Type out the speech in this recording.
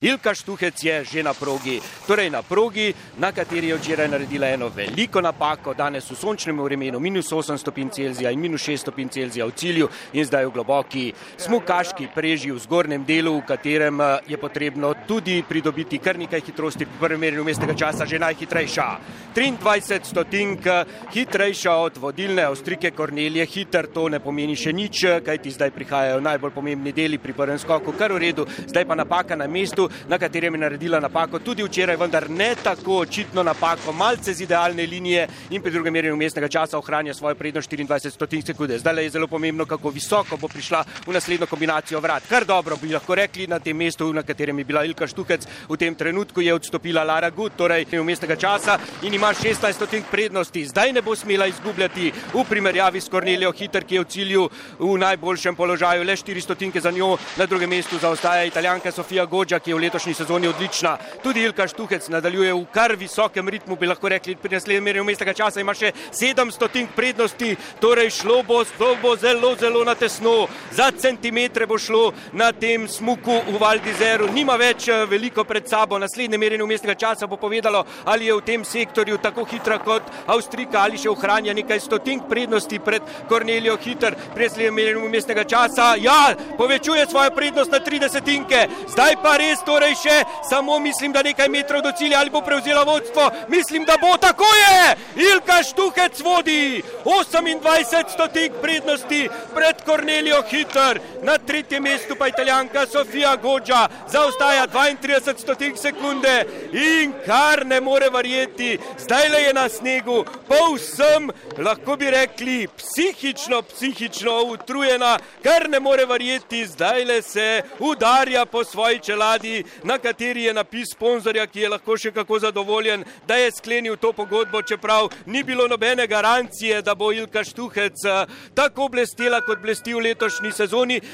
Ilka Štuhec je že na progi, torej na progi, na kateri je včeraj naredila eno veliko napako, danes v sončnem vremenu minus 8 stopinj Celzija in minus 6 stopinj Celzija v cilju in zdaj v globoki smukaški preži v zgornjem delu, v katerem eh, je potrebno tudi pridobiti kar nekaj hitrosti, pri prvem merjenju mestnega časa že najhitrejša. 23 stotink hitrejša od vodilne Avstrike Kornelije, hiter to ne pomeni še nič, kajti zdaj prihajajo najbolj pomembni deli pri prvem skoku, kar v redu, zdaj pa napaka na mestu na katerem je naredila napako tudi včeraj, vendar ne tako očitno napako, malce z idealne linije in pri drugem merjenju mestnega časa ohranja svojo prednost 24 stotink sekunde. Zdaj je zelo pomembno, kako visoko bo prišla v naslednjo kombinacijo vrat. Kar dobro bi lahko rekli na tem mestu, na katerem je bila Ilka Štukec, v tem trenutku je odstopila Lara Gut, torej v mestnega časa in ima 16 stotink prednosti. Zdaj ne bo smela izgubljati v primerjavi s Kornelijo Hiter, ki je v cilju v najboljšem položaju, le 4 stotinke za njo, na drugem mestu zaostaja italijanka Sofija Gođa, ki je v letošnji sezoni odlična. Tudi Ilka Štuhec nadaljuje v kar visokem ritmu, bi lahko rekli, pri naslednjem merjenju mestnega časa ima še 700 tink prednosti, torej šlo bo, šlo bo zelo, zelo na tesno, za centimetre bo šlo na tem smuku v Valdizeru, nima več eh, veliko pred sabo, naslednje merjenje mestnega časa bo povedalo, ali je v tem sektorju tako hitra kot Avstrika ali še ohranja nekaj stotink prednosti pred Kornelijo Hiter, pri naslednjem merjenju mestnega časa, ja, povečuje svojo prednost na 30 tinke, zdaj pa res torej še samo mislim, da nekaj metrov do cilja ali bo prevzela vodstvo. Mislim, da bo tako je. Ilka Štuhec vodi 28 stotink prednosti pred Kornelijo Hiter. Na tretjem mestu pa italijanka Sofija Gođa zaostaja 32 stotink sekunde in kar ne more verjeti, zdaj le je na snegu, povsem, lahko bi rekli, psihično, psihično utrujena, kar ne more verjeti, zdaj le se udarja po svoji čeladi, na kateri je napis sponzorja, ki je lahko še kako zadovoljen, da je sklenil to pogodbo, čeprav ni bilo nobene garancije, da bo Ilka Štuhec eh, tako blestela, kot blesti v letošnji sezoni.